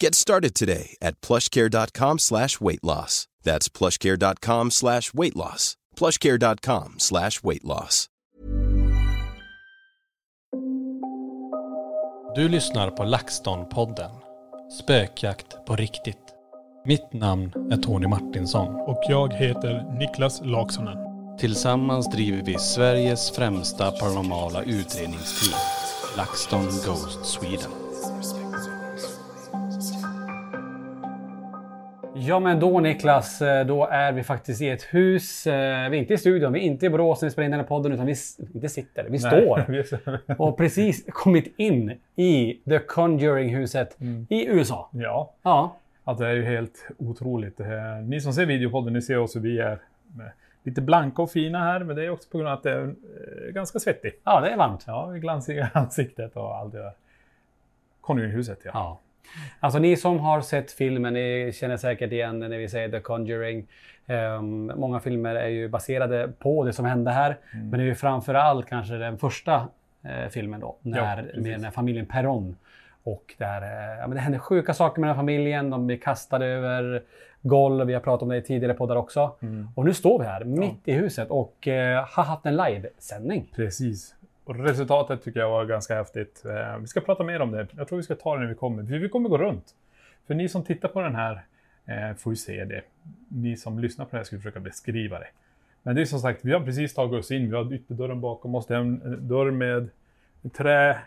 Get started today at plushcare.com slash weight loss. That's plushcare.com slash weight loss. plushcare.com slash weight loss. Du lyssnar på LaxTon-podden. Spökjakt på riktigt. Mitt namn är Tony Martinsson. Och jag heter Niklas Laksonen. Tillsammans driver vi Sveriges främsta paranormala utredningsteam. LaxTon Ghost Sweden. Ja men då Niklas, eh, då är vi faktiskt i ett hus. Eh, Vi är inte i studion, vi är inte i Borås när vi spelar in den här podden utan vi inte sitter, vi står. vi är- Och precis kommit in i The Conjuring-huset i USA. Ja, Ja, att det är ju helt otroligt. Eh, Ni som ser videopodden, ni ser oss hur vi är lite blanka och fina här, men det är också på grund av att det är ganska svettigt. ja det är varmt. Ja, vi glansiga ansiktet och allt det där. Conjuring-huset, ja. Ja. Alltså ni som har sett filmen, ni känner säkert igen när vi säger The Conjuring. Ehm, många filmer är ju baserade på det som hände här. Men det är ju framförallt kanske den första eh, filmen då. När, precis. med den här familjen Perron. Och där, eh, ja, men det händer sjuka saker med den här familjen. De blir kastade över golv. Vi har pratat om det i tidigare poddar också. Och nu står vi här mitt i huset och eh, har haft en livesändning. Precis. Och resultatet tycker jag var ganska häftigt. Eh, Vi ska prata mer om det. Jag tror vi ska ta det när vi kommer. För vi kommer gå runt. För ni som tittar på den här eh, får ju se det. Ni som lyssnar på det här ska försöka beskriva det. Men det är som sagt, vi har precis tagit oss in. Vi har ytterdörren bakom oss. Det är en en dörr med trä.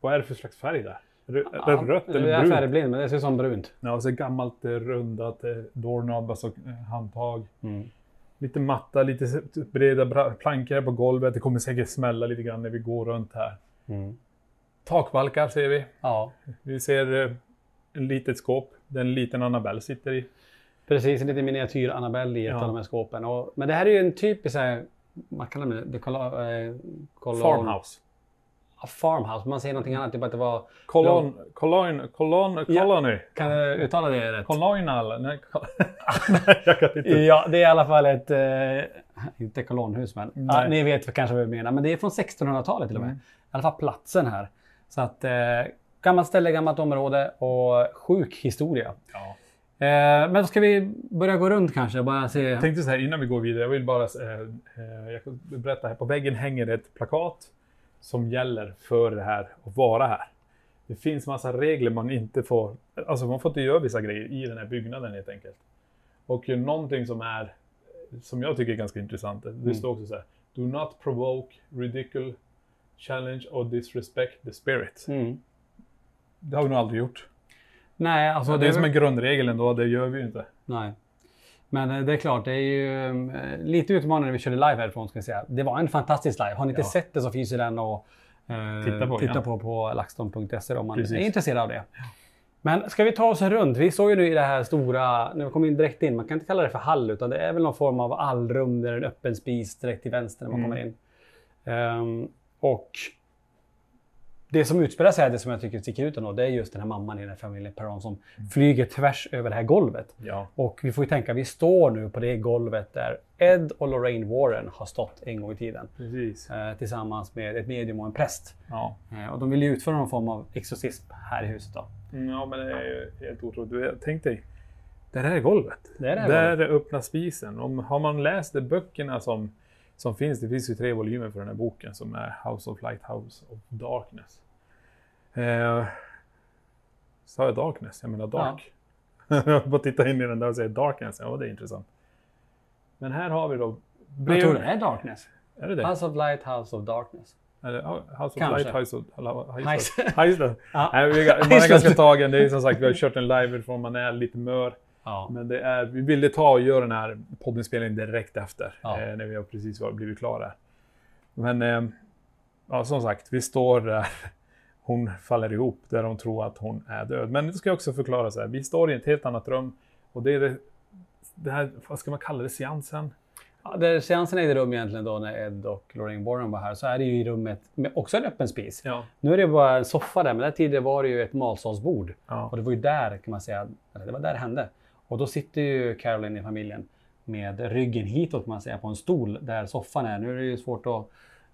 Vad är det för slags färg där? Rö- rött jag eller är brunt? färgblind men det ser ut som brunt. Ja, och så gammalt eh, rundat eh, doorknob, alltså eh, handtag. Mm. Lite matta, lite s- breda plankor på golvet. Det kommer säkert smälla lite grann när vi går runt här. Mm. Takbalkar ser vi. Ja, Vi ser eh, en litet skåp. där en liten Annabelle sitter i. Precis, en liten miniatyr Annabelle i ett Ja. av de här skåpen. Och, men det här är ju en typisk, så här, vad kallar man det? det kolla, eh, kolon- Farmhouse. Ja, farmhouse. Man säger någonting annat, typ att det var... Kolon, kolon, kolon, Ja. colony. Kan jag uttala det rätt? Colonial. Nej, kol- Nej, jag kan inte. Ja, det är i alla fall ett... Eh, inte kolonhus, men ja, ni vet kanske vad vi menar. Men det är från 1600-talet till och med. I alla fall platsen här. Så att eh, gammalt ställe, gammalt område och sjuk historia. Ja. Eh, men då ska vi börja gå runt kanske? Bara se... Jag tänkte så här innan vi går vidare. Jag vill bara eh, eh, jag berätta här. På väggen hänger ett plakat som gäller för det här att vara här. Det finns massa regler man inte får. Alltså man får inte göra vissa grejer i den här byggnaden helt enkelt. Och någonting som är som jag tycker är ganska intressant. Det står också så här. Do not provoke, ridicule, challenge or disrespect the spirit. Mm. Det har vi nog aldrig gjort. Nej, alltså... det är som en grundregel ändå. Det gör vi ju inte. Nej. Men eh, det är klart, det är ju eh, lite utmanande när vi körde live härifrån ska jag säga. Det var en fantastisk live. Har ni inte Ja. sett det så finns ju den att eh, Titta på, titta ja. på på laxton.se om man Precis. är intresserad av det. Men ska vi ta oss runt? Vi står ju nu i det här stora, nu kommer in direkt in, man kan inte kalla det för hall utan det är väl någon form av allrum där en öppen spis direkt till vänster när man Mm. kommer in. Ehm, och det som utspelar sig här, det som jag tycker sticker ut ändå, det är just den här mamman i den här familjen Perron som flyger tvärs över det här golvet. Ja. Och vi får ju tänka, vi står nu på det golvet där Ed och Lorraine Warren har stått en gång i tiden. Precis. Eh, tillsammans med ett medium och en präst. Ja. Eh, och de vill ju utföra någon form av exorcism här i huset då. Mm, ja, men det är ju helt otroligt. Tänk dig, det här är golvet. Det är det här Där är öppna spisen. Om, har man läst de böckerna som, som finns, det finns ju tre volymer för den här boken som är House of Light, House of Darkness. Eh, sa jag Darkness? Jag menar Dark. jag bara titta in i den där och säga Darkness. Ja, det är intressant. Men här har vi då... Jag tror det är Darkness. Är det det? House of Light, House of Darkness. Eller ja, House of Kanske. Light, House of... Of Heist. Ja. Nej, man är ganska tagen. Det är som sagt, vi har kört en live från man är lite mör. Ja. Men det är, vi ville ta och göra den här poddinspelningen direkt efter. Ja. Eh, när vi har precis var- blivit klara. Men eh, ja, som sagt, vi står där. Hon faller ihop där de tror att hon är död. Men det ska jag också förklara så här. Vi står i ett helt annat rum. Och det är det, det här, vad ska man kalla det, seansen? Ja, där seansen ägde rum egentligen då när Ed och Lorraine Warren var här så är det ju i rummet med också en öppen spis. Ja. Nu är det bara en soffa där, men där tidigare var det ju ett matsalsbord. Ja. Och det var ju där kan man säga, det var där det hände. Och då sitter ju Caroline i familjen med ryggen hitåt man säga på en stol där soffan är. Nu är det ju svårt att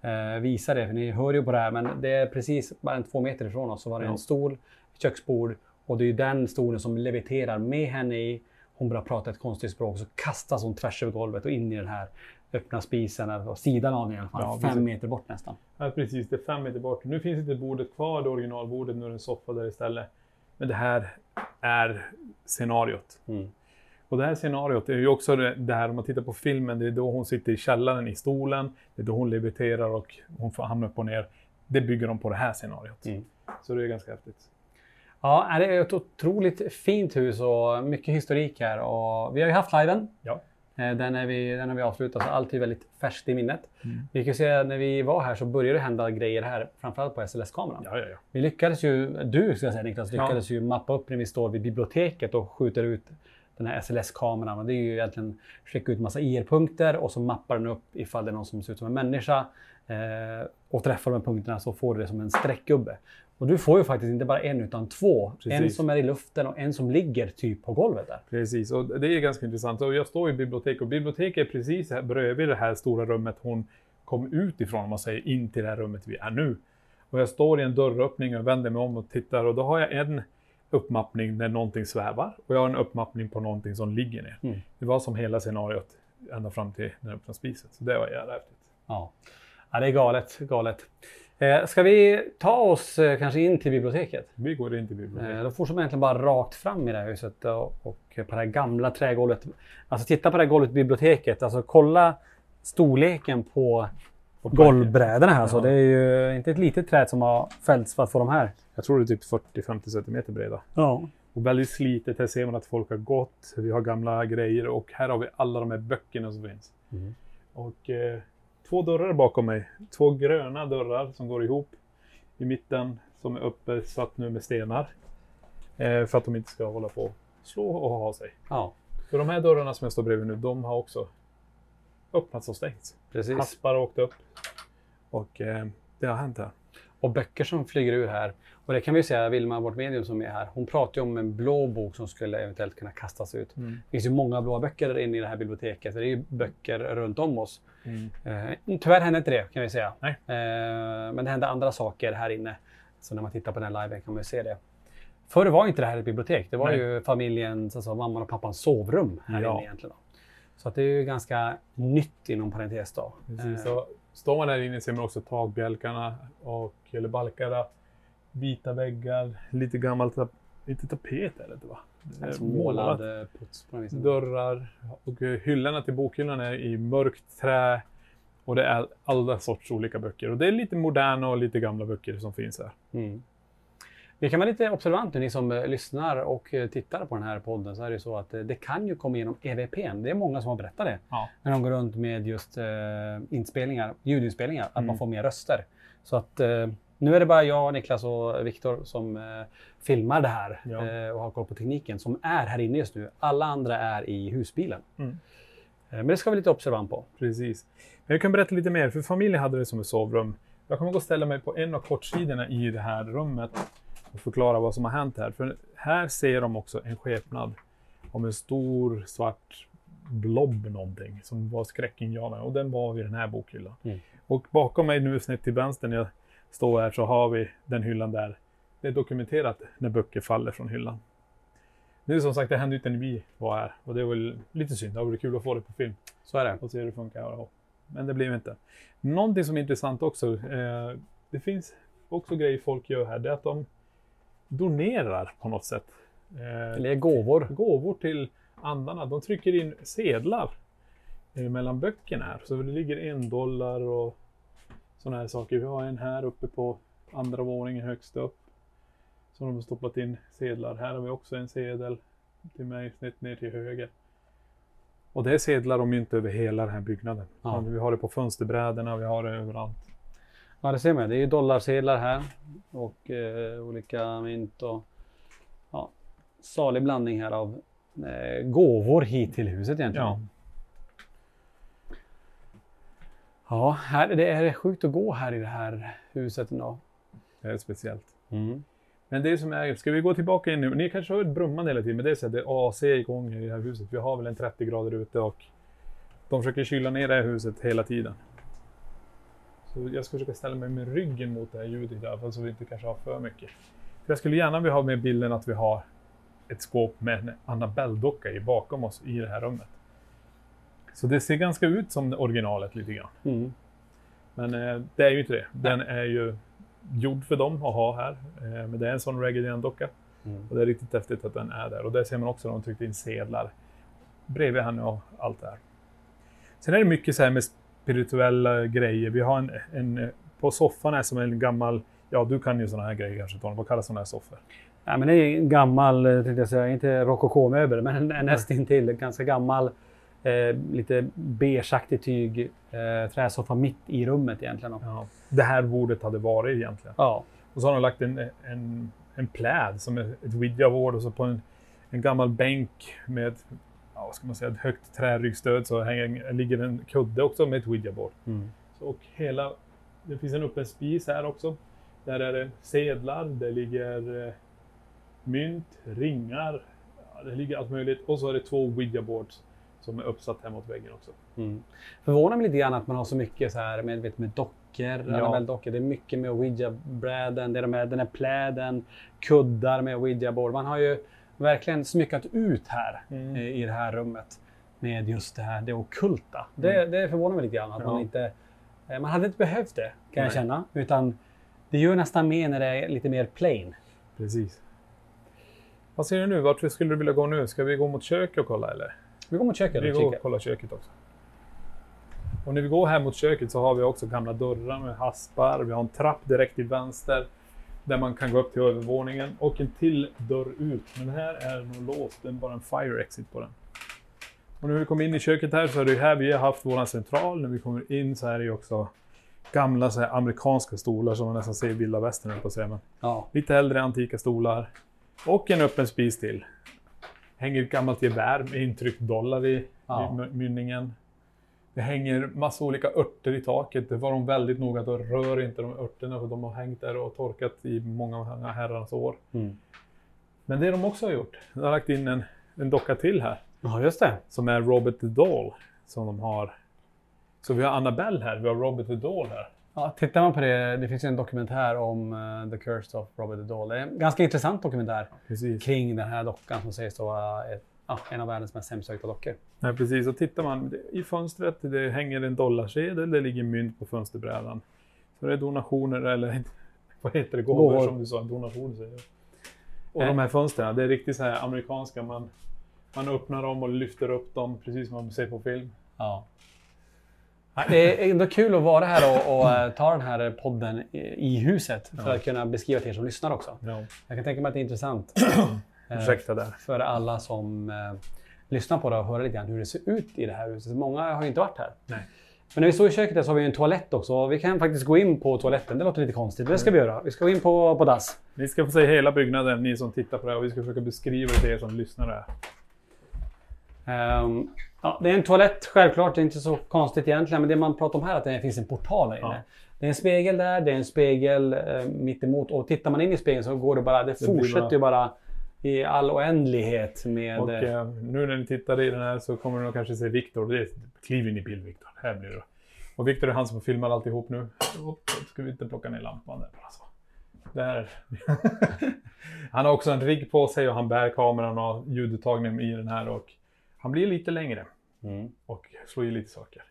eh, visa det för ni hör ju på det här men det är precis bara en två meter ifrån oss så var det en stol, ett köksbord och det är ju den stolen som leviterar med henne i. Hon börjar prata ett konstigt språk så kastas hon tvärs över golvet och in i den här öppna spisen, eller sidan av den i alla fall, Ja, fem precis. meter bort nästan. Ja, precis. Det är fem meter bort. Nu finns inte bordet kvar, det originalbordet. Nu är det en soffa där istället. Men det här är scenariot. Mm. Och det här scenariot är ju också det, det här om man tittar på filmen. Det är då hon sitter i källaren i stolen. Det är då hon leviterar och hon får hamna upp och ner. Det bygger de på det här scenariot. Mm. Så det är ganska häftigt. Ja, det är ett otroligt fint hus och mycket historik här. Och vi har ju haft liven. Ja. Eh, Den, är vi, den har vi avslutat, så allt är väldigt färskt i minnet. Mm. Vi kan se att när vi var här så började det hända grejer här, framförallt på SLS-kameran. Ja, ja, ja. Vi lyckades ju, du ska jag säga Niklas, lyckades ju mappa upp när vi står vid biblioteket och skjuter ut den här SLS-kameran. Och det är ju egentligen skicka ut massa IR-punkter och så mappar den upp ifall det är någon som ser ut som en människa. Eh, och träffar de här punkterna så får du det som en streckgubbe. Och du får ju faktiskt inte bara en utan två. En Precis. som är i luften och en som ligger typ på golvet där. Precis, och det är ganska intressant. Och jag står i biblioteket och biblioteket är precis här bredvid det här stora rummet hon kom ut ifrån, om man säger, in till det här rummet vi är nu. Och jag står i en dörröppning och vänder mig om och tittar och då har jag en uppmappning där någonting svävar och jag har en uppmappning på någonting som ligger ner. Mm. Det var som hela scenariot ända fram till den öppna spisen. Så det var jävla häftigt. Ja. ja, det är galet. galet. Eh, ska vi ta oss eh, kanske in till biblioteket? Vi går in till biblioteket. Eh, Då fortsätter man egentligen bara rakt fram i det här huset och, och på det här gamla trägolvet. Alltså titta på det här golvet i biblioteket. Alltså kolla storleken på golvbrädorna här. Så Ja. det är ju inte ett litet träd som har fällts för att få de här. Jag tror det är typ 40-50 centimeter breda. Ja. Och väldigt slitet. Här ser man att folk har gått. Vi har gamla grejer och här har vi alla de här böckerna som finns. Mm. Och eh, två dörrar bakom mig. Två gröna dörrar som går ihop. I mitten som är uppe satt nu med stenar. Eh, för att de inte ska hålla på och slå och ha sig. ja, För de här dörrarna som jag står bredvid nu, de har också öppnats och stängts. precis. Haspar har åkt upp. Och eh, det har hänt här. Och böcker som flyger ur här. Och det kan vi ju säga, Vilma, vårt medium som är här, hon pratar ju om en blå bok som skulle eventuellt kunna kastas ut. Mm. Det finns ju många blåa böcker där inne i det här biblioteket. Det är ju böcker runt om oss. Eh, tyvärr hände inte det kan vi säga. Eh, men det hände andra saker här inne. Så när man tittar på den här liven kan man ju se det. Förr var inte det här ett bibliotek. Det var Nej. ju familjens, alltså mamman och pappans sovrum här Ja. inne egentligen. Så att det är ju ganska nytt inom parentes då. Precis. Eh, Så står man där inne ser man också takbjälkarna och, eller balkarna. Vita väggar, lite gammalt lite tapet är det inte va? Det är Alltså målad eh, puts på vis. Dörrar och eh, hyllorna till bokhyllan är i mörkt trä. Och det är alla sorts olika böcker. Och det är lite moderna och lite gamla böcker som finns här. Mm. Vi kan vara lite observant nu, ni som eh, lyssnar och eh, tittar på den här podden, så är det så att eh, det kan ju komma igenom EVPn. Det är många som har berättat det. Ja. När de går runt med just inspelningar, ljudinspelningar, att Mm. man får mer röster. Så att nu är det bara jag, Niklas och Viktor som filmar det här Ja. och har koll på tekniken, som är här inne just nu. Alla andra är i husbilen. Mm. Men det ska vi lite observant på. Precis. Men jag kan berätta lite mer, för familjen hade det som ett sovrum. Jag kommer gå och ställa mig på en av kortsidorna i det här rummet och förklara vad som har hänt här. För här ser de också en skepnad om en stor svart blob någonting som var skräckinjagande och den var vid den här bokhyllan. Mm. Och bakom mig nu snett till vänster när jag står här så har vi den hyllan där. Det är dokumenterat när böcker faller från hyllan. Nu som sagt, det hände inte när vi var här och det var lite synd. Det hade varit kul att få det på film Så är det. och se hur det funkar. Men det blev inte. Någonting som är intressant också. Eh, det finns också grejer folk gör här. Det är att de donerar på något sätt. Eh, Eller gåvor. gåvor till andarna. De trycker in sedlar eh, mellan böckerna här. Så det ligger en dollar och sådana här saker. Vi har en här uppe på andra våningen högst upp. Så de har stoppat in sedlar. Här har vi också en sedel till mig snett ner till höger. Och det är sedlar och mynt över hela den här byggnaden. Ja. Vi har det på fönsterbrädorna, vi har det överallt. Ja, det ser man. Det är dollarsedlar här och eh, olika mynt och ja, salig blandning här av eh, gåvor hit till huset egentligen. Ja. Ja, här, det är sjukt att gå här i det här huset ändå. Det är speciellt. Mm. Men det som är, ska vi gå tillbaka in nu? Ni kanske har ett brummande hela tiden, men det är så att det är AC igång i det här huset. Vi har väl en 30 grader ute och de försöker kyla ner det här huset hela tiden. Så jag ska försöka ställa mig med ryggen mot det här ljudet i alla fall så vi inte kanske har för mycket. För jag skulle gärna vilja ha med bilden att vi har ett skåp med en Annabelle-docka i bakom oss i det här rummet. Så det ser ganska ut som originalet lite grann. Mm. Men eh, det är ju inte det. Den är ju gjord för dem att ha här. Eh, men det är en sån Raggedy Ann-docka. Mm. Och det är riktigt häftigt att den är där. Och där ser man också att de tryckte in sedlar bredvid henne och allt det här. Sen är det mycket så här med spirituella grejer. Vi har en, en på soffan är som en gammal, ja du kan ju såna här grejer kanske Tony. Vad kallas såna här soffor? Ja, men det är en gammal, eh, tänkte jag säga, inte rokoko-möbel, men en- en nästintill. Ganska gammal, eh, lite beigeaktig tyg, eh, träsoffa mitt i rummet egentligen. Ja. Det här bordet hade varit egentligen. Ja. Och så har de lagt en, en, en pläd som är ett widjabord och så på en, en gammal bänk med ja, vad ska man säga, ett högt träryggstöd så hänger, ligger en kudde också med ett widjabord. Mm. Och hela, det finns en öppen spis här också. Där är det sedlar, det ligger eh, mynt, ringar, ja, det ligger allt möjligt. Och så är det två widjaboards som är uppsatt här mot väggen också. Mm. Förvånar mig lite grann att man har så mycket så här med, vet, med dockor, Annabelle-dockor. Det är mycket med Ouija-bräden, det är de här, den här pläden, kuddar med Ouija-board. Man har ju verkligen smyckat ut här Mm. eh, i det här rummet med just det här, det ockulta. Det, det förvånar mig lite grann att Ja. man inte... eh, Man hade inte behövt det, kan jag Nej. känna. Utan det gör nästan mer när det är lite mer plain. Precis. Vad säger du nu? Vart skulle du vilja gå nu? Ska vi gå mot köket och kolla eller? Vi går mot köket Vi och går och kollar köket också. Och när vi går här mot köket så har vi också gamla dörrar med haspar. Vi har en trapp direkt till vänster där man kan gå upp till övervåningen och en till dörr ut. Men den här är nog låst. Det är bara en fire exit på den. Och när vi kommer in i köket här så är det här vi har haft våran central. När vi kommer in så är det också gamla så här, amerikanska stolar som man nästan ser i vilda västern på att. Men Ja. Lite äldre antika stolar. Och en öppen spis till. Hänger ett gammalt gevär med intryckt dollar i, Ja. mynningen. Det hänger massa olika örter i taket. Det var de väldigt noga att rör inte de örterna för de har hängt där och torkat i många herrans år. Mm. Men det de också har gjort, de har lagt in en, en docka till här. ja, just det. Som är Robert the Doll. Som de har. Så vi har Annabelle här, vi har Robert the Doll här. Ja, tittar man på det, det finns ju en dokumentär om eh, The Curse of Robert the Doll. Det är en ganska intressant dokumentär Precis. kring den här dockan som sägs vara ett, ja, en av världens mest hemsökta dockor. Nej, precis. Och tittar man i fönstret, det hänger en dollarsedel, det ligger mynt på fönsterbrädan. Så det är donationer, eller vad heter det, gåvor, som du sa, donationer säger jag. Och Eh. de här fönstren, det är riktigt så här amerikanska. Man, man öppnar dem och lyfter upp dem, precis som man ser på film. Ja. Det är ändå kul att vara här och, och eh, ta den här podden i, huset för att kunna beskriva till er som lyssnar också. Ja. Jag kan tänka mig att det är intressant Ursäkta där. för alla som eh, lyssnar på det och höra lite grann hur det ser ut i det här huset. Många har ju inte varit här. Nej. Men när vi står i köket där så har vi en toalett också. Vi kan faktiskt gå in på toaletten. Det låter lite konstigt, men det ska vi göra. Vi ska gå in på, på dass. Ni ska få se hela byggnaden, ni som tittar på det här, och vi ska försöka beskriva det till er som lyssnar. Ehm, ja, det är en toalett självklart, det är inte så konstigt egentligen. Men det man pratar om här är att det finns en portal där inne. Ja. Det är en spegel där, det är en spegel eh, mitt emot och tittar man in i spegeln så går det bara, det, blir fortsätter bara- ju bara i all oändlighet med... Och eh, eh, nu när ni tittar i den här så kommer ni nog kanske se Viktor. Det är- Kliv in i bild Viktor. Här blir det. Och Viktor är han som filmar alltihop nu. Upp, ska vi inte plocka ner lampan där bara så. Där. han har också en rigg på sig och han bär kameran och ljuduttagningen i den här och han blir lite längre. Mm. Och slår i lite saker.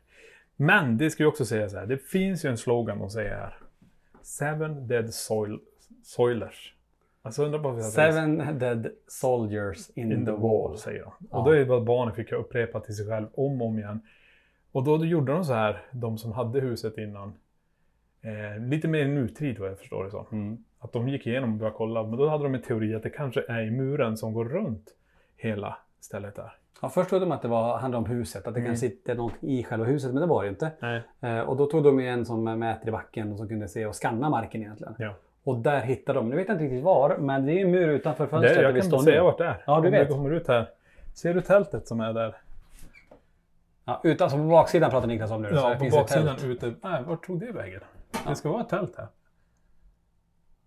Men det ska vi också säga så här. Det finns ju en slogan de säger här. Seven dead soil, soilers. Alltså undrar bara Seven dead soldiers in, in the the wall. wall, säger. Ja. Och då är det vad barnen fick upprepa till sig själv om och om igen. Och då gjorde de så här, de som hade huset innan. Eh, lite mer nutid vad jag förstår det som. Mm. Att de gick igenom och började kolla. Men då hade de en teori att det kanske är i muren som går runt hela stället där. Ja, först trodde de att det var, handlade om huset, att det kan sitta något i själva huset, men det var det inte. Nej. Eh, och då tog de ju en som mäter i backen och som kunde se och skanna marken egentligen. Ja. Och där hittade de, nu vet jag inte riktigt var, men det är en mur utanför fönstret där jag vi kan står inte säga nu. vart det är. Ja, du Om vet. kommer ut här. Ser du tältet som är där? Ja, utan, på baksidan pratar Niklas om nu. så Ja, det på finns baksidan ute. Nej, vart tog det vägen? Det ska vara ett tält här.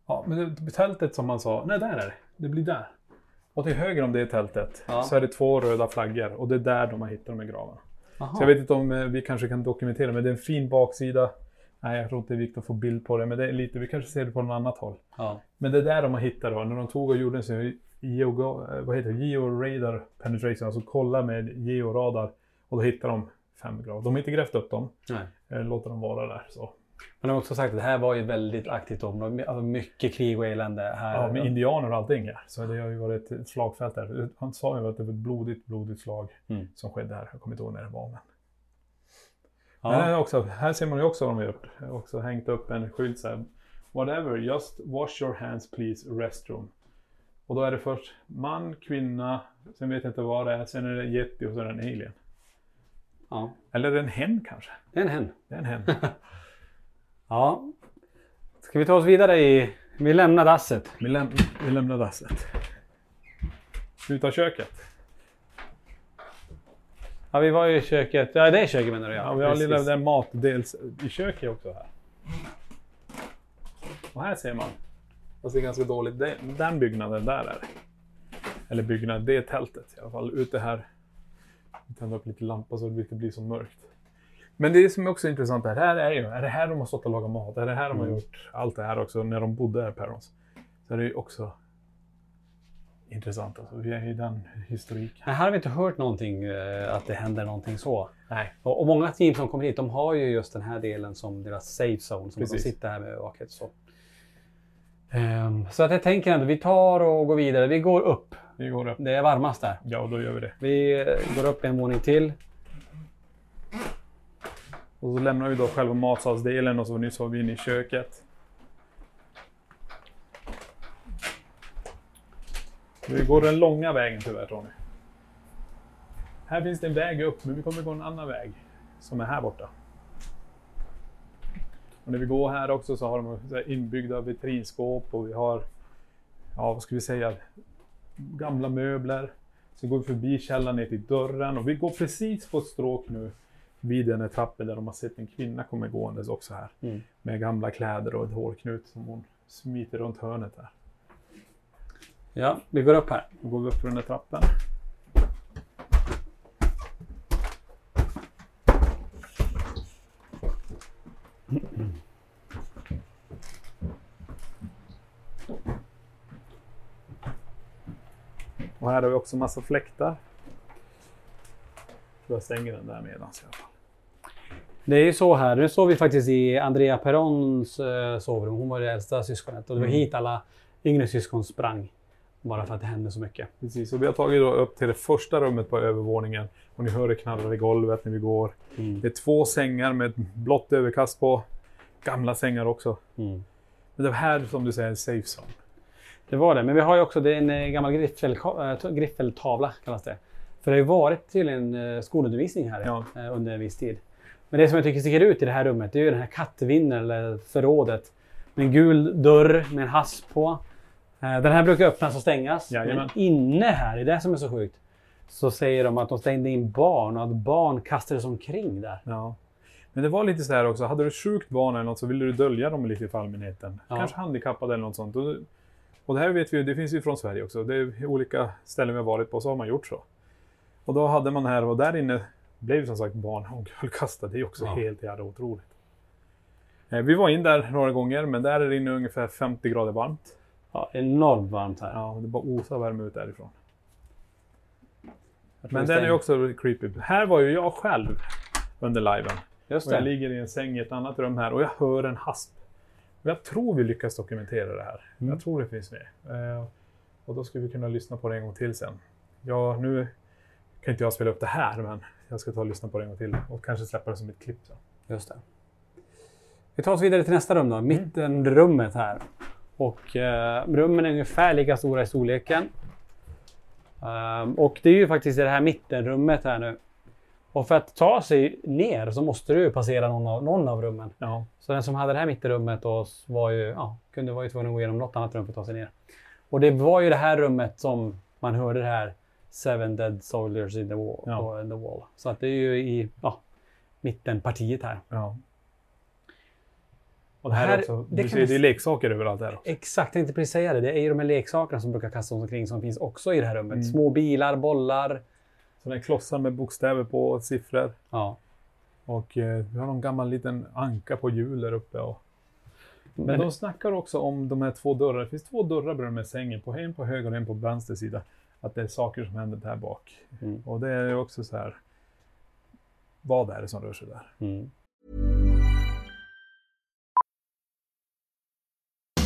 Ja, men det, tältet som man sa, nej där är det. Det blir där. Och till höger om det tältet Ja. så är det två röda flaggor och det är där de har hittat de här gravarna. Så jag vet inte om eh, vi kanske kan dokumentera, men det är en fin baksida. Nej, jag tror inte det är viktigt att få bild på det, men det är lite, vi kanske ser det på något annat håll. Ja. Men det är där de har hittat då, när de tog och gjorde en sån geo, eh, vad heter det, georadar penetration, alltså kolla med georadar. Och då hittar de fem gravar. De har inte grävt upp dem, Nej. eh, låter dem vara där. Så. Men de har också sagt att det här var ju väldigt aktivt område. Alltså mycket krig och elände här. Ja, med indianer och allting här. Så det har ju varit ett slagfält där. Han sa ju att det var ett blodigt, blodigt slag Mm. som skedde här. Jag kommer inte ihåg när det var. Men... Men också, här ser man ju också vad de har gjort. Jag har också hängt upp en skylt så här. Whatever, just wash your hands please, restroom. Och då är det först man, kvinna, sen vet jag inte vad det är, sen är det yeti och så är det en alien. ja. Eller är det en hen kanske? Det är en hen. Det är en hen. Ja. Ska vi ta oss vidare i... Vi lämnar dasset. vi, läm vi lämnar dasset. Ut av köket. Ja, vi var ju i köket. Ja, det är köket menar du Ja, vi har Precis. lilla där matdels i köket också här. Och här ser man. Fast det är ganska dåligt. Det- Den byggnaden där är det. Eller byggnad, det är tältet i alla fall. Ute här. Vi tänder upp lite lampa så det inte blir så mörkt. Men det som är också intressant här, här är ju, är det här de har stått och lagat mat? Är det här de har gjort allt det här också när de bodde här, Perrons? Så är det ju också intressant alltså. Vi är i den historiken. Här har vi inte hört någonting, eh, att det händer någonting så. Nej. Och, och många team som kommer hit, de har ju just den här delen som deras safe zone. Som de Precis. sitter här med övervaket. Så. Ehm, så att jag tänker ändå, vi tar och går vidare. Vi går upp. Vi går upp. Det är varmast där. Ja, då gör vi det. Vi eh, går upp en våning till. Och så lämnar vi då själva matsalsdelen och så nyss var vi inne i köket. Vi går den långa vägen tyvärr Tony. Här finns det en väg upp, men vi kommer gå en annan väg. Som är här borta. Och när vi går här också så har de inbyggda vitrinskåp och vi har, ja vad ska vi säga, gamla möbler. Så går vi förbi källaren ner till dörren och vi går precis på ett stråk nu vid den här trappen där de har sett en kvinna komma gåendes också här. Mm. Med gamla kläder och ett hårknut som hon smiter runt hörnet där. Ja, vi går upp här. Då går vi upp för den här trappen. Och här har vi också massa fläktar. Jag stänger den där medans i alla fall. Det är ju så här, nu står vi faktiskt i Andrea Perrons eh, sovrum. Hon var det äldsta syskonet och det var Mm. hit alla yngre syskon sprang. Bara för att det hände så mycket. Precis, och vi har tagit upp till det första rummet på övervåningen. Och ni hör det knarrar i golvet när vi går. Mm. Det är två sängar med ett blått överkast på. Gamla sängar också. Mm. Men det här som du säger är en safe zone. Det var det, men vi har ju också det är en eh, gammal griffel, äh, griffeltavla kallas det. För det har ju varit tydligen eh, skolundervisning här Ja. eh, under en viss tid. Men det som jag tycker sticker ut i det här rummet det är ju den här kattvinnen eller förrådet. Med en gul dörr med en hasp på. Eh, Den här brukar öppnas och stängas. Jajamän. Men inne här, det är det som är så sjukt. så säger de att de stängde in barn och att barn kastades omkring där. Ja. Men det var lite så här också, hade du ett sjukt barn eller något så ville du dölja dem lite för allmänheten. Ja. Kanske handikappade eller något sånt. Och, det här vet vi ju, det finns ju från Sverige också. Det är olika ställen vi har varit på så har man gjort så. Och då hade man här och där inne blev som sagt barn omkullkastade. Det är också Ja. helt jävla otroligt. Eh, Vi var in där några gånger men där är det inne ungefär 50 grader varmt. Ja, enormt varmt här. Ja, det bara osar värme ut därifrån. Men den är också creepy. Här var ju jag själv under liven. Just Och jag ligger i en säng i ett annat rum här och jag hör en hasp. Och jag tror vi lyckas dokumentera det här. Mm. Jag tror det finns med. Eh, och då ska vi kunna lyssna på det en gång till sen. Ja, nu kan inte jag spela upp det här, men jag ska ta och lyssna på det en gång till och kanske släppa det som ett klipp sen. Just det. Vi tar oss vidare till nästa rum då. Mm. Mittenrummet här. Och eh, rummen är ungefär lika stora i storleken. Ehm, och det är ju faktiskt det här mittenrummet här nu. Och för att ta sig ner så måste du ju passera någon av, någon av rummen. Ja, Så den som hade det här mittenrummet då var ju, ja, kunde vara ju tvungen att gå igenom något annat rum för att ta sig ner. Och det var ju det här rummet som man hörde det här Seven Dead Soldiers in the Wall. Ja. in the wall. Så att det är ju i ja, mittenpartiet här. ja. Och det här, Här- är också, det du kan ser, det är leksaker överallt här också. Exakt, jag tänkte precis säga det. Det är ju de här leksakerna som brukar kastas omkring som finns också i det här rummet. Mm. Små bilar, bollar. Sådana klossar med bokstäver på och siffror. Ja. Och eh, vi har någon gammal liten anka på hjul där uppe. Och... Men, Men- de snackar också om de här två dörrarna. Det finns två dörrar bredvid med sängen. På en på höger och en på vänster sida. Att det är saker som händer där bak. Mm. Och det är också så här. Vad är det som rör sig där? Mm.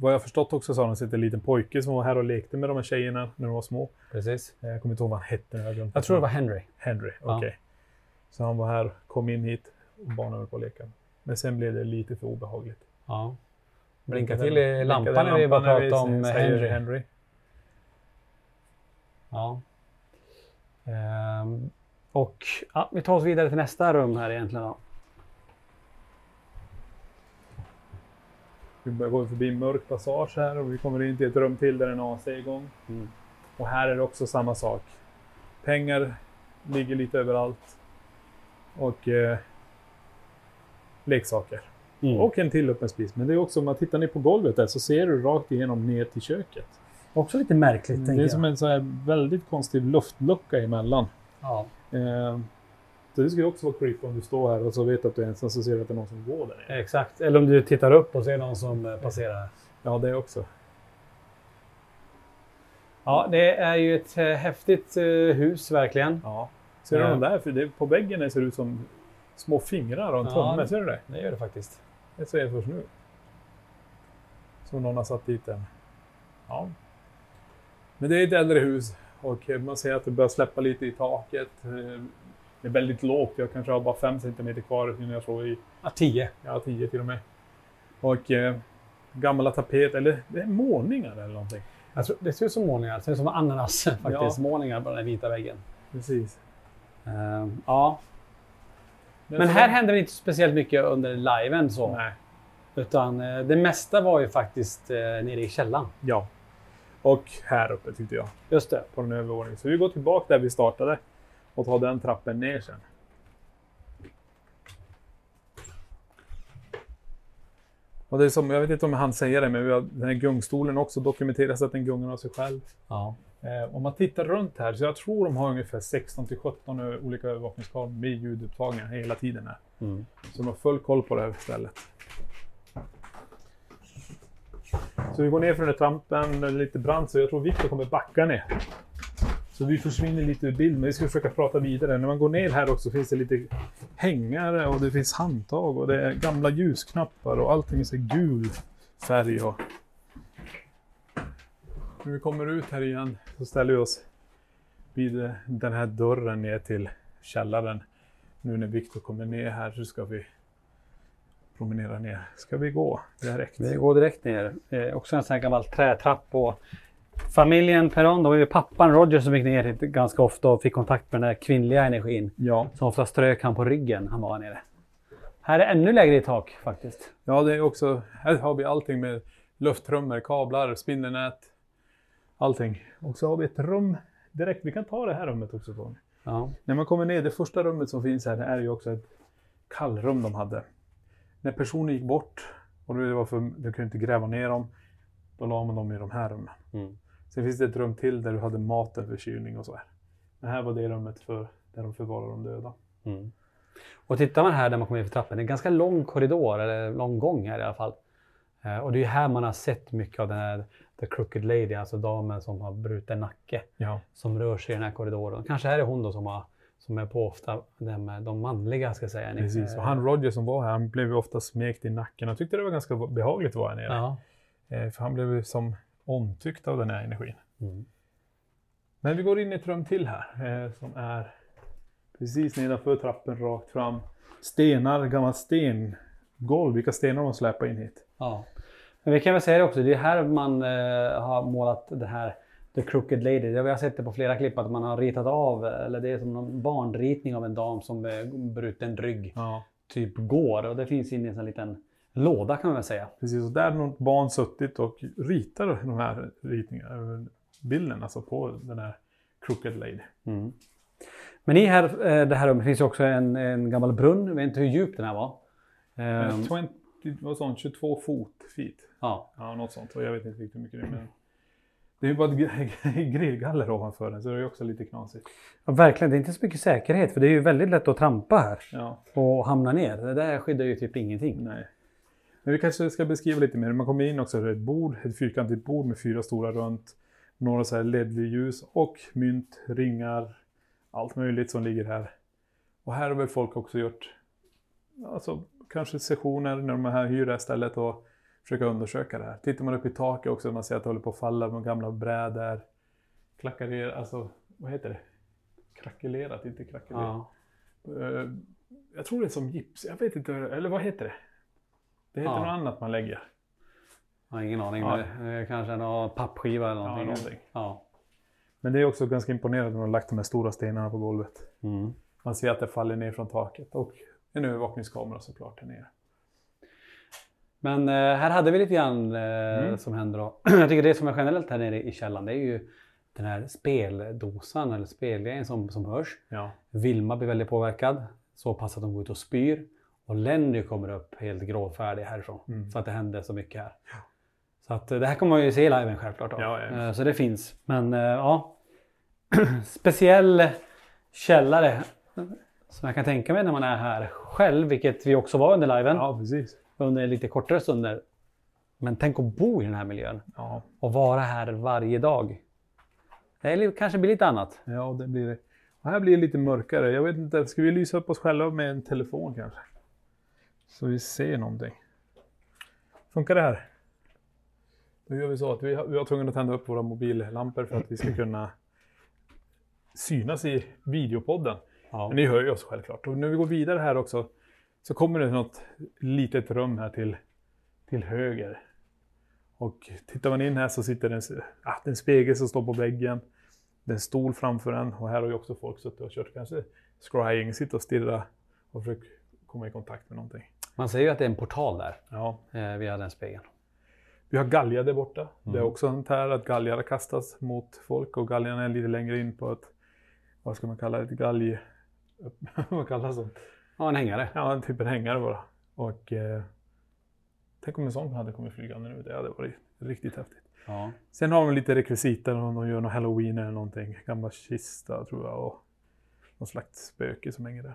Vad jag förstått också så har de sett en liten pojke som var här och lekte med de här tjejerna när de var små. Precis. Eh, Jag kommer inte ihåg vad han hette. Jag, Jag tror det var Henry. Henry, Ja. okej. Så han var här, kom in hit och barnen höll på att leka. Men sen blev det lite för obehagligt. Ja. Blinka till i lampan när vi bara pratar om Henry. Henry. Ja. Ehm, och ja, vi tar oss vidare till nästa rum här egentligen. Då. Vi börjar gå förbi en mörk passage här och vi kommer in till ett rum till där en AC är igång. Mm. Och här är det också samma sak. Pengar ligger lite överallt. Och eh, leksaker. Mm. Och en till öppen spis. Men det är också, om man tittar ner på golvet där så ser du rakt igenom ner till köket. Också lite märkligt. Det tänker är jag. som en så här väldigt konstig luftlucka emellan. ja. Eh, så det skulle också vara creepy om du står här och så vet att du är ensam så ser du att det är någon som går där nere. Exakt. Eller om du tittar upp och ser någon som eh, passerar. Ja, det också. Ja, det är ju ett eh, häftigt eh, hus verkligen. Ja. Ser du Ja. de där? För det, på väggen ser det ut som små fingrar och en Ja. tumme. Ser du det? Det gör det faktiskt. Det ser jag först nu. Som någon har satt dit den. Ja. Men det är ett äldre hus och man ser att det börjar släppa lite i taket. Det är väldigt lågt. Jag kanske har bara 5 cm kvar innan jag slår i. Ja, 10. Ja, 10 till och med. Och eh, gamla tapet, eller det är målningar eller någonting. Tror, det ser ut som målningar. Det ser ut som ananas faktiskt. Ja. Målningar på den vita väggen. Precis. Ehm, ja. Men så- här hände det inte speciellt mycket under liven så. Nej. Utan eh, det mesta var ju faktiskt eh, nere i källaren. Ja. Och här uppe tyckte jag. Just det. på den övre våningen. Så vi går tillbaka där vi startade och tar den trappen ner sen. Och det är som, jag vet inte om han säger det, men vi har, den här gungstolen också dokumenteras att den gungar av sig själv. Ja. Eh, om man tittar runt här, så jag tror de har ungefär 16 till 17 olika övervakningskameror med ljudupptagningar hela tiden här. Mm. Så de har full koll på det här stället. Så vi går ner för den här trampen, lite brant, så jag tror Viktor kommer backa ner. Så vi försvinner lite ur bild, men vi ska försöka prata vidare. När man går ner här också finns det lite hängare och det finns handtag och det är gamla ljusknappar och allting är så gul färg. Och... När vi kommer ut här igen så ställer vi oss vid den här dörren ner till källaren. Nu när Viktor kommer ner här så ska vi promenera ner. Ska vi gå direkt? Vi går direkt ner. Eh, också en sån här gammal trätrapp. Och familjen Peron, då var ju pappan Roger som gick ner hit ganska ofta och fick kontakt med den där kvinnliga energin. Ja. Som ofta strök han på ryggen han var nere. Här är ännu lägre i tak faktiskt. Ja, det är också, här har vi allting med lufttrummor, kablar, spindelnät, allting. Och så har vi ett rum direkt. Vi kan ta det här rummet också Tony. Ja. När man kommer ner, det första rummet som finns här, det är ju också ett kallrum de hade. När personen gick bort och det var för, de kunde inte gräva ner dem, då la man dem i de här rummen. Mm. Sen finns det ett rum till där du hade maten för kylning och så här. Det här var det rummet för, där de förvarade de döda. Mm. Och tittar man här där man kommer in för trappen, det är en ganska lång korridor, eller lång gång här i alla fall. Eh, och det är här man har sett mycket av den här The Crooked Lady, alltså damen som har bruten nacke. Ja. Som rör sig i den här korridoren. Kanske är det hon då som, har, som är på ofta de, de manliga, ska jag säga. Precis, och han Roger som var här, han blev ju ofta smekt i nacken. Jag tyckte det var ganska behagligt att vara här nere. Ja. Eh, För han blev som omtyckt av den här energin. Mm. Men vi går in i ett rum till här eh, som är precis nedanför trappen rakt fram. Stenar, gammalt stengolv. Vilka stenar de släpar in hit. Ja. Men vi kan väl säga det också, det är här man eh, har målat det här The Crooked Lady. Vi har sett det på flera klipp att man har ritat av, eller det är som en barnritning av en dam som med bruten rygg Ja. typ går. Och det finns inne i en sån liten låda kan man väl säga. Precis, och där har något barn suttit och ritar de här ritningarna, bilden alltså på den här Crooked Lady. Mm. Men i här, eh, det här rummet finns också en, en gammal brunn. Jag vet inte hur djup den här var. Eh, Ehm, 20, vad han, 22 fot feet. ja. Ja, något sånt. Och jag vet inte riktigt hur mycket det är. Men det är ju bara ett gr- grillgaller ovanför den, så det är ju också lite knasigt. ja, verkligen. Det är inte så mycket säkerhet för det är ju väldigt lätt att trampa här Ja, och hamna ner. Det där skyddar ju typ ingenting. nej. Men vi kanske ska beskriva lite mer. Man kommer in också, är ett bord, ett fyrkantigt bord med fyra stora runt. Några så här LED-ljus och mynt, ringar, allt möjligt som ligger här. Och här har väl folk också gjort, alltså kanske sessioner när de är här hyr det här stället och försöka undersöka det här. Tittar man upp i taket också, man ser att det håller på att falla med gamla brädor. Klackar alltså vad heter det? Krackelerat, inte krackelerat. Ja. Eh, Jag tror det är som gips, jag vet inte, eller vad heter det? Det heter Ja. något annat man lägger. Jag har ingen aning. Ja. Men, kanske någon pappskiva eller Ja, någonting. någonting. Ja. Men det är också ganska imponerande när de har lagt de här stora stenarna på golvet. Mm. Man ser att det faller ner från taket och en övervakningskamera såklart här nere. Men eh, här hade vi lite grann eh, Mm. som händer då. Jag tycker det som är generellt här nere i källaren det är ju den här speldosan eller spelgrejen som, som hörs. Ja. Vilma blir väldigt påverkad. Så pass att hon går ut och spyr. Och Lenny kommer upp helt gråtfärdig härifrån. Mm. För att det hände så mycket här. Så att eh, det här kommer man ju se i liven självklart. Ja, ja. Eh, Så det finns. Men eh, ja. Speciell källare. Som jag kan tänka mig när man är här själv. Vilket vi också var under liven. ja, precis. Under lite kortare stunder. Men tänk att bo i den här miljön. Ja, Och vara här varje dag. Det kanske blir lite annat. ja det blir det. Och här blir det lite mörkare. Jag vet inte, ska vi lysa upp oss själva med en telefon kanske? Så vi ser någonting. Funkar det här? Då gör vi så att vi har, vi har tvungna att tända upp våra mobillampor för att vi ska kunna synas i videopodden. Ja. Men ni hör ju oss självklart. Och när vi går vidare här också så kommer det något litet rum här till, till höger. Och tittar man in här så sitter det en, är en spegel som står på väggen. Det är en stol framför den och här har ju också folk suttit och kört kanske scrying, sitta och stirra och försöka komma i kontakt med någonting. Man säger ju att det är en portal där. Ja. Eh, via den spegeln. Vi har galja där borta. Det är Mm. också sånt här att galgar kastas mot folk och galgen är lite längre in på ett, vad ska man kalla det, ett galg... vad kallas det? Ja, en hängare. Ja, en typ en hängare bara. Och eh, Tänk om en sån hade kommit flygande nu. Det hade varit riktigt häftigt. Ja. Sen har de lite rekvisita, om de gör någon halloween eller någonting. Gamla kista tror jag och någon slags spöke som hänger där.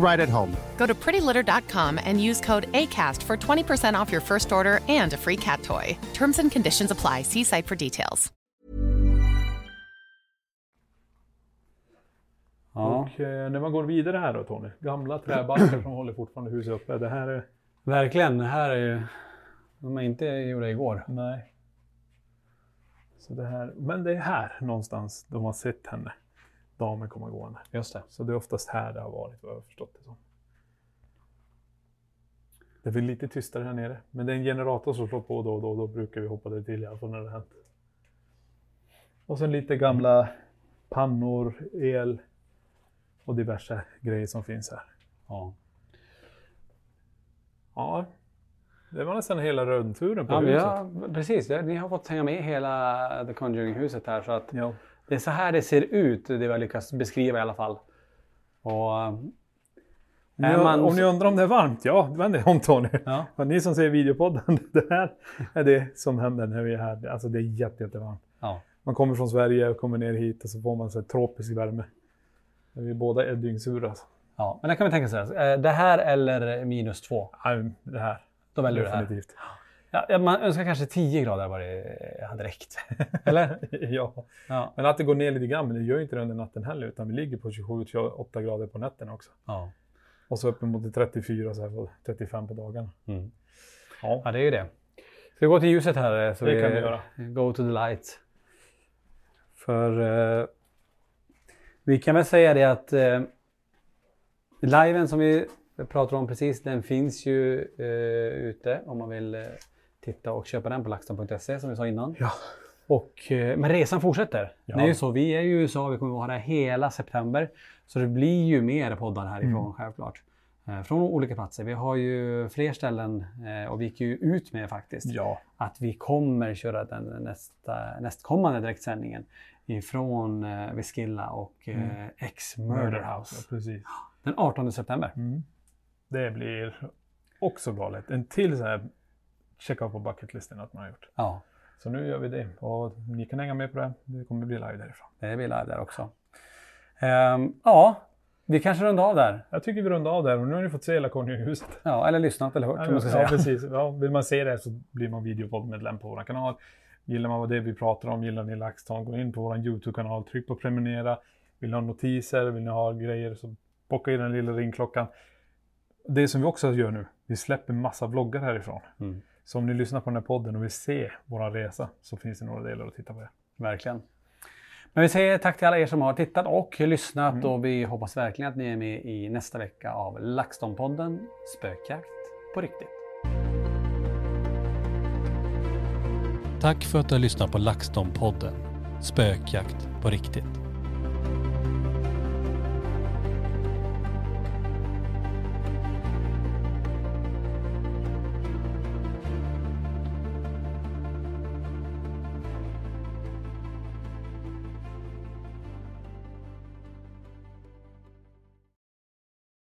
right at home. Go to prettylitter.com and use code ACAST for 20% off your first order and a free cat toy. Terms and conditions apply. See site for details. Ja. Och eh, när man går vidare här då Tony. Gamla träbalkar som håller fortfarande huset uppe. Det här är... Verkligen. Det här är ju... De är inte gjorda igår. Nej. Så det här, men det är här någonstans de har sett henne. Damen komma gående. Just det. Så det är oftast här det har varit vad jag har förstått det som. Det är väl lite tystare här nere. Men det är en generator som slår på då och då. Då brukar vi hoppa det till i alla fall när det hänt. Och sen lite gamla pannor, el och diverse grejer som finns här. Ja. Ja, det var nästan hela rundturen på Ja, huset. ja, precis. Ni har fått hänga med hela The Conjuring-huset här. Så att Ja. Det är så här det ser ut, det vi har lyckats beskriva i alla fall. Och, Om man- om ni undrar om det är varmt, ja, vänd er om Tony. Ja. Och ni som ser videopodden, det här är det som händer när vi är här. Alltså det är jätte, jättevarmt. ja. Man kommer från Sverige och kommer ner hit och så får man så här tropisk värme. Vi båda är dyngsura. Alltså. ja, men det kan vi tänka sig. Eh, Det här eller minus två. Nej, Det här. Då väljer det här. Definitivt. Ja, man önskar kanske 10 grader var det hade räckt. Eller? ja. Ja. Men att det går ner lite grann, men det gör ju inte det under natten heller. Utan vi ligger på 27-28 grader på nätterna också. ja. Och så uppemot 34, så här, på 35 på dagarna. Mm. Ja. ja, det är ju det. Ska vi gå till ljuset här? eh, Så Det vi, kan vi göra. Go to the light. För eh, vi kan väl säga det att eh, liven som vi pratar om precis, den finns ju eh, ute om man vill eh, titta och köpa den på laxton.se som vi sa innan. Ja. Och, eh, men resan fortsätter. Ja. Det är ju så, vi är ju i USA, vi kommer att vara där hela september. Så det blir ju mer poddar härifrån Mm. självklart. Eh, Från olika platser. Vi har ju fler ställen eh, och vi gick ju ut med faktiskt Ja. att vi kommer köra den nästa, nästkommande direktsändningen ifrån Viskilla och eh, X Murder Ja. Den 18 september. Det blir också galet. En till så här checka på bucketlisten att man har gjort. Ja, Så nu gör vi det. Och ni kan hänga med på det. Det kommer bli live därifrån. det vi live där också. Ehm, ja, vi kanske rundar av där. Jag tycker vi rundar av där och nu har ni fått se hela Konunghuset. Ja, eller lyssnat eller hört kan man ska Ja, säga. precis. Ja, vill man se det så blir man videopoddmedlem på vår kanal. Gillar man vad det vi pratar om, gillar ni LaxTon, gå in på vår YouTube-kanal, tryck på prenumerera. Vill ni ha notiser, vill ni ha grejer så bocka i den lilla ringklockan. Det som vi också gör nu, vi släpper massa vloggar härifrån. Mm. Så om ni lyssnar på den här podden och vill se vår resa så finns det några delar att titta på. Det. Verkligen. Men vi säger tack till alla er som har tittat och lyssnat och vi hoppas verkligen att ni är med i nästa vecka av LaxTon-podden Spökjakt på riktigt. Tack för att du har lyssnat på LaxTon-podden Spökjakt på riktigt.